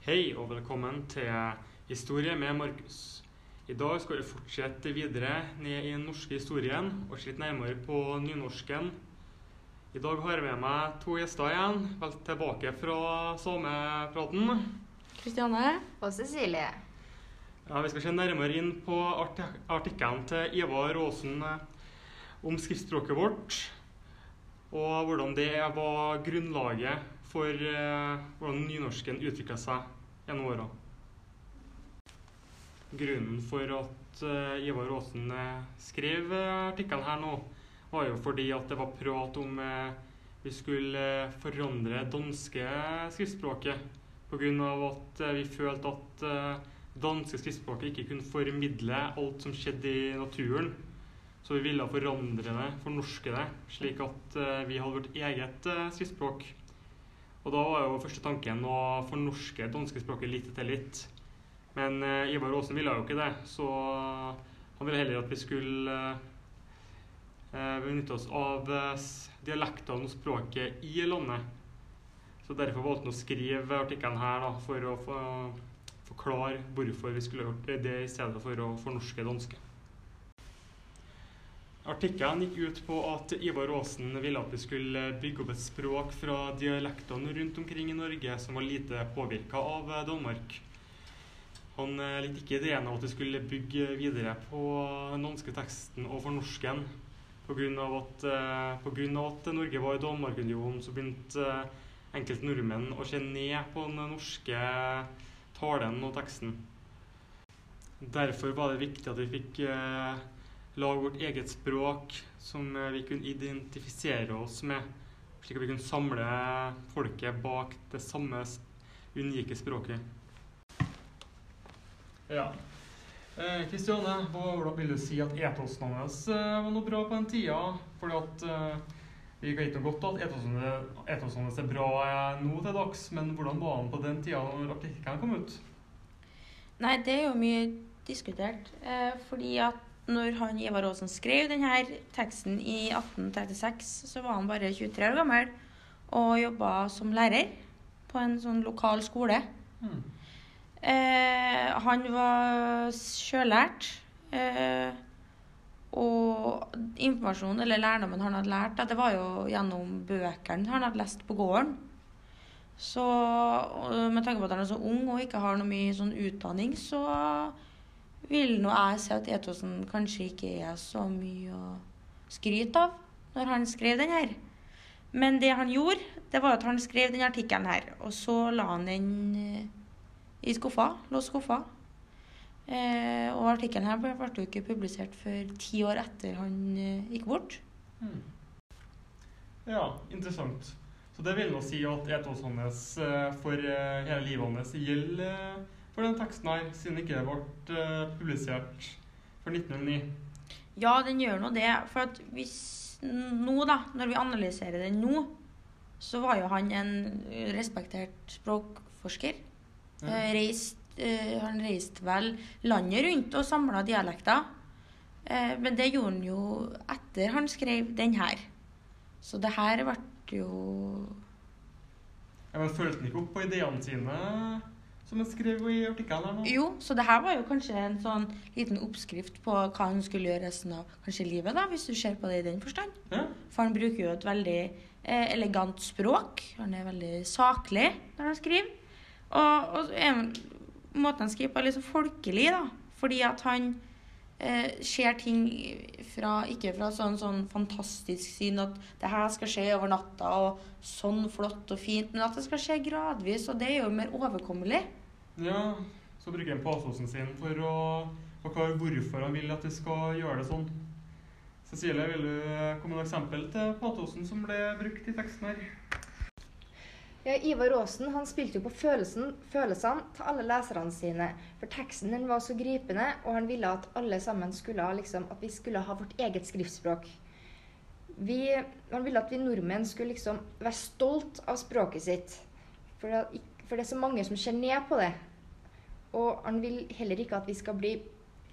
Hei og velkommen til Historie med Markus. I dag skal vi fortsette videre ned i den norske historien og se litt nærmere på nynorsken. I dag har jeg med meg to gjester igjen. Vel tilbake fra samepraten. Kristiane. Og Cecilie. Ja, vi skal se nærmere inn på arti artikkelen til Ivar Aasen eh, om skriftspråket vårt. Og hvordan det var grunnlaget for eh, hvordan nynorsken utvikla seg gjennom åra. Grunnen for at eh, Ivar Aasen eh, skrev eh, artikkelen her nå, var jo fordi at det var prat om eh, vi skulle forandre danske skriftspråket. Pga. at vi følte at eh, danske skriftspråket ikke kunne formidle alt som skjedde i naturen. Så vi ville forandre det, fornorske det, slik at vi hadde vårt eget skriftspråk. Og da var jo første tanken å fornorske danskespråket litt etter litt. Men eh, Ivar Aasen ville jo ikke det, så han ville heller at vi skulle eh, benytte oss av eh, dialektene og språket i landet. Så derfor valgte han å skrive artikkelen her da, for å få, forklare hvorfor vi skulle gjort det i stedet for å fornorske danske. Artikkelen gikk ut på at Ivar Aasen ville at vi skulle bygge opp et språk fra dialektene rundt omkring i Norge som var lite påvirka av eh, Danmark. Han eh, likte ikke ideen av at vi skulle bygge videre på den danske teksten og fornorsken. Pga. At, eh, på grunn av at Norge var i Danmarkunionen, så begynte eh, enkelte nordmenn å se ned på den norske talen og teksten. Derfor var det viktig at vi fikk eh, lage vårt eget språk som eh, vi kunne identifisere oss med, slik at vi kunne samle folket bak det samme unike språket. Ja. Eh, Kristiane, hva hvordan vil du si at etosen hans eh, var noe bra på den tida? Fordi at eh, vi vet jo godt at etosen hans er bra eh, nå til dags, men hvordan var han på den tida når artikkelen kom ut? Nei, det er jo mye diskutert. Eh, fordi at når han Ivar Aasen skrev denne teksten i 1836, så var han bare 23 år gammel og jobba som lærer på en sånn lokal skole. Mm. Eh, han var sjøllært. Eh, og informasjonen, eller lærdommen han hadde lært, det var jo gjennom bøkene han hadde lest på gården. Så med tanke på at han er så ung og ikke har noe mye sånn utdanning, så vil nå jeg si at etosen kanskje ikke er så mye å skryte av når han skrev den her. Men det han gjorde, det var at han skrev den artikkelen her, og så la han den eh, i skuffa. Lå skuffa. Eh, og artikkelen her ble, jo ikke publisert før ti år etter han eh, gikk bort. Hmm. Ja, interessant. Så det vil nå si at etosen hans eh, for eh, hele livet hans gjelder for den teksten her, siden ikke det ble eh, publisert for 1909. Ja, den gjør nå det. For at hvis nå, da, når vi analyserer den nå, så var jo han en respektert språkforsker. Eh, reist, eh, han reiste vel landet rundt og samla dialekter. Men det gjorde han jo etter han skrev den her. Så det her ble jo Ja, men Følte han ikke opp på ideene sine, som han skrev i artikkelen her? Jo, så det her var jo kanskje en sånn liten oppskrift på hva han skulle gjøre resten av kanskje livet, da, hvis du ser på det i den forstand. Ja. For han bruker jo et veldig eh, elegant språk. Han er veldig saklig når han skriver. Og, og er måten han skriver på, er litt så folkelig, da. Fordi at han eh, ser ting fra, ikke fra sånn, sånn fantastisk syn at det her skal skje over natta, og sånn flott og fint, men at det skal skje gradvis, og det er jo mer overkommelig. Ja. Så bruker han pasosen sin for å forklare hvorfor han vil at vi skal gjøre det sånn. Cecilie, vil du komme med et eksempel til patosen som ble brukt i teksten her? Ja, Ivar Aasen han spilte jo på følelsen, følelsene til alle leserne sine. For teksten den var så gripende, og han ville at alle sammen skulle liksom, at vi skulle ha vårt eget skriftspråk. Vi, han ville at vi nordmenn skulle liksom være stolt av språket sitt. For det, for det er så mange som ser ned på det. Og han vil heller ikke at vi skal bli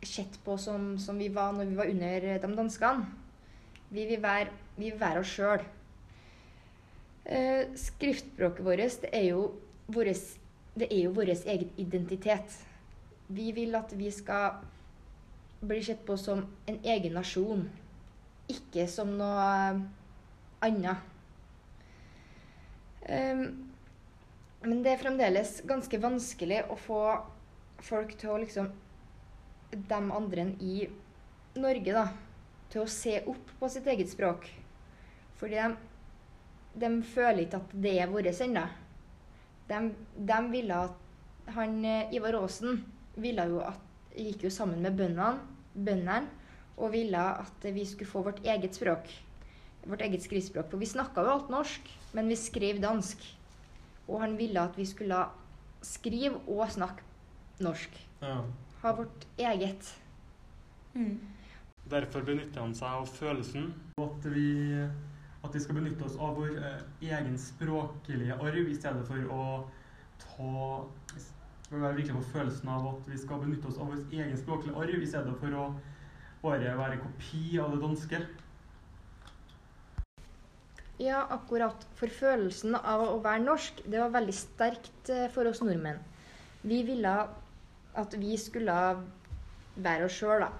sett på som, som vi var når vi var under de danskene. Vi vil være, vi vil være oss sjøl. Eh, skriftspråket vårt det er jo vår egen identitet. Vi vil at vi skal bli sett på som en egen nasjon, ikke som noe annet. Um, men det er fremdeles ganske vanskelig å få folk til å liksom De andre i Norge, da. Til å se opp på sitt eget språk. Fordi de, de føler ikke at det er vårt ennå. De, de ville at han Ivar Aasen ville jo at, gikk jo sammen med bøndene og ville at vi skulle få vårt eget språk. Vårt eget skriftspråk. For vi snakka jo alt norsk, men vi skrev dansk. Og han ville at vi skulle skrive og snakke norsk. Ja. Ha vårt eget. Mm. Derfor benytter han seg av følelsen. At vi, at vi skal benytte oss av vår eh, egen språklige arv i stedet for å ta vi være virkelig på følelsen av at vi skal benytte oss av vår egen språklige arv i stedet for å bare være kopi av det danske. Ja, akkurat. For følelsen av å være norsk, det var veldig sterkt eh, for oss nordmenn. Vi ville at vi skulle være oss sjøl, da.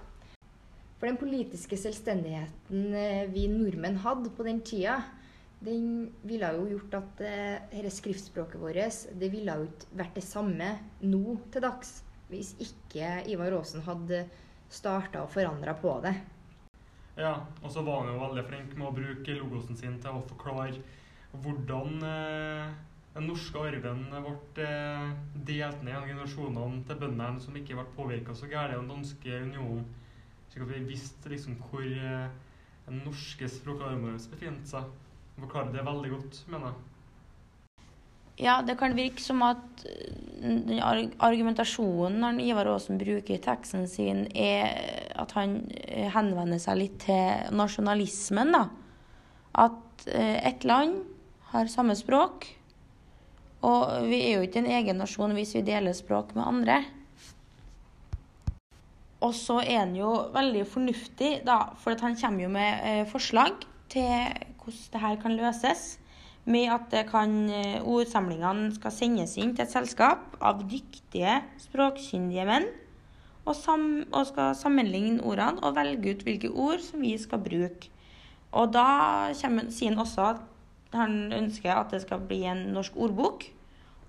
For den politiske selvstendigheten eh, vi nordmenn hadde på den tida, den ville jo gjort at eh, dette skriftspråket vårt det ville jo ikke vært det samme nå til dags hvis ikke Ivar Aasen hadde starta og forandra på det. Ja, og så var han jo veldig flink med å bruke logosen sin til å forklare hvordan eh, den norske arven ble eh, delt ned av generasjonene til bøndene som ikke ble påvirka så gærent av den danske unionen. Slik at vi visste liksom hvor eh, den norske språkarven vår befinner seg. Han forklarer det veldig godt, mener jeg. Ja, det kan virke som at eh, den argumentasjonen Ivar Aasen bruker i teksten sin, er at han henvender seg litt til nasjonalismen. da. At et land har samme språk, og vi er jo ikke en egen nasjon hvis vi deler språk med andre. Og så er han jo veldig fornuftig, da, for han kommer jo med forslag til hvordan det her kan løses. Med at kan, eh, ordsamlingene skal sendes inn til et selskap av dyktige, språkkyndige menn. Og, sam, og skal sammenligne ordene og velge ut hvilke ord som vi skal bruke. Og da kommer, sier han også at han ønsker at det skal bli en norsk ordbok.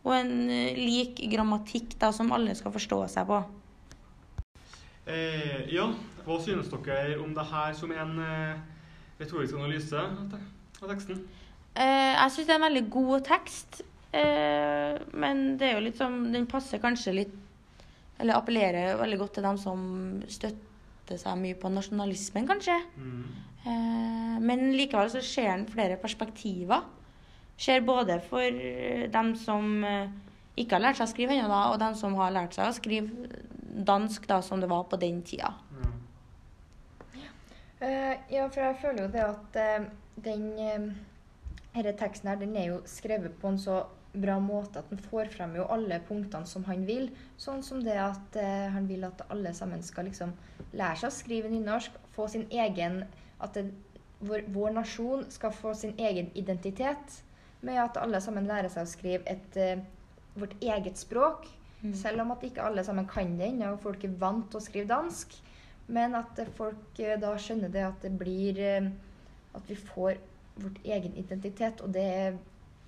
Og en eh, lik grammatikk da, som alle skal forstå seg på. Eh, ja, hva synes dere om det her som en eh, retorisk analyse av teksten? Eh, jeg syns det er en veldig god tekst. Eh, men det er jo litt sånn Den passer kanskje litt Eller appellerer veldig godt til dem som støtter seg mye på nasjonalismen, kanskje. Mm. Eh, men likevel så ser en flere perspektiver. Ser både for dem som eh, ikke har lært seg å skrive ennå, og dem som har lært seg å skrive dansk, da, som det var på den tida. Mm. Uh, ja, for jeg føler jo det at uh, den uh, denne teksten her, den er jo skrevet på en så bra måte at den får frem jo alle punktene som han vil. Sånn som det at han vil at alle sammen skal liksom lære seg å skrive nynorsk, få sin egen At det, vår, vår, nasjon skal få sin egen identitet med at alle sammen lærer seg å skrive et, vårt eget språk. Mm. Selv om at ikke alle sammen kan det ennå, og folk er vant til å skrive dansk. Men at folk eh, da skjønner det at det blir eh, At vi får vårt egen identitet. Og det er,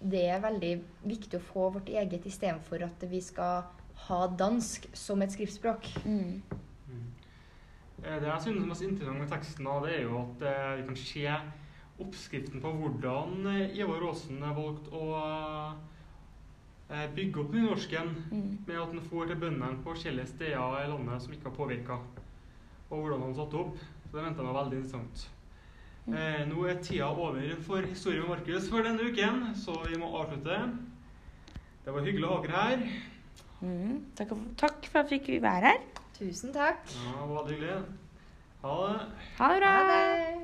det er veldig viktig å få vårt eget istedenfor at vi skal ha dansk som et skriftspråk. Mm. Eh, det jeg synes er mest interessant med teksten, det er jo at vi kan se oppskriften på hvordan Ivar Aasen valgte å bygge opp nynorsken mm. med at han får til bøndene på forskjellige steder i landet som ikke har påvirka og hvordan han satte opp. Så det mente jeg var veldig interessant. Mm. Eh, nå er tida over for Historie med Markus for denne uken, så vi må avslutte. Det var hyggelig å ha dere her. Mm, takk, takk, for at vi fikk være her. Tusen takk. Ja, det var veldig hyggelig. Ha det. Ha det bra. Ha det.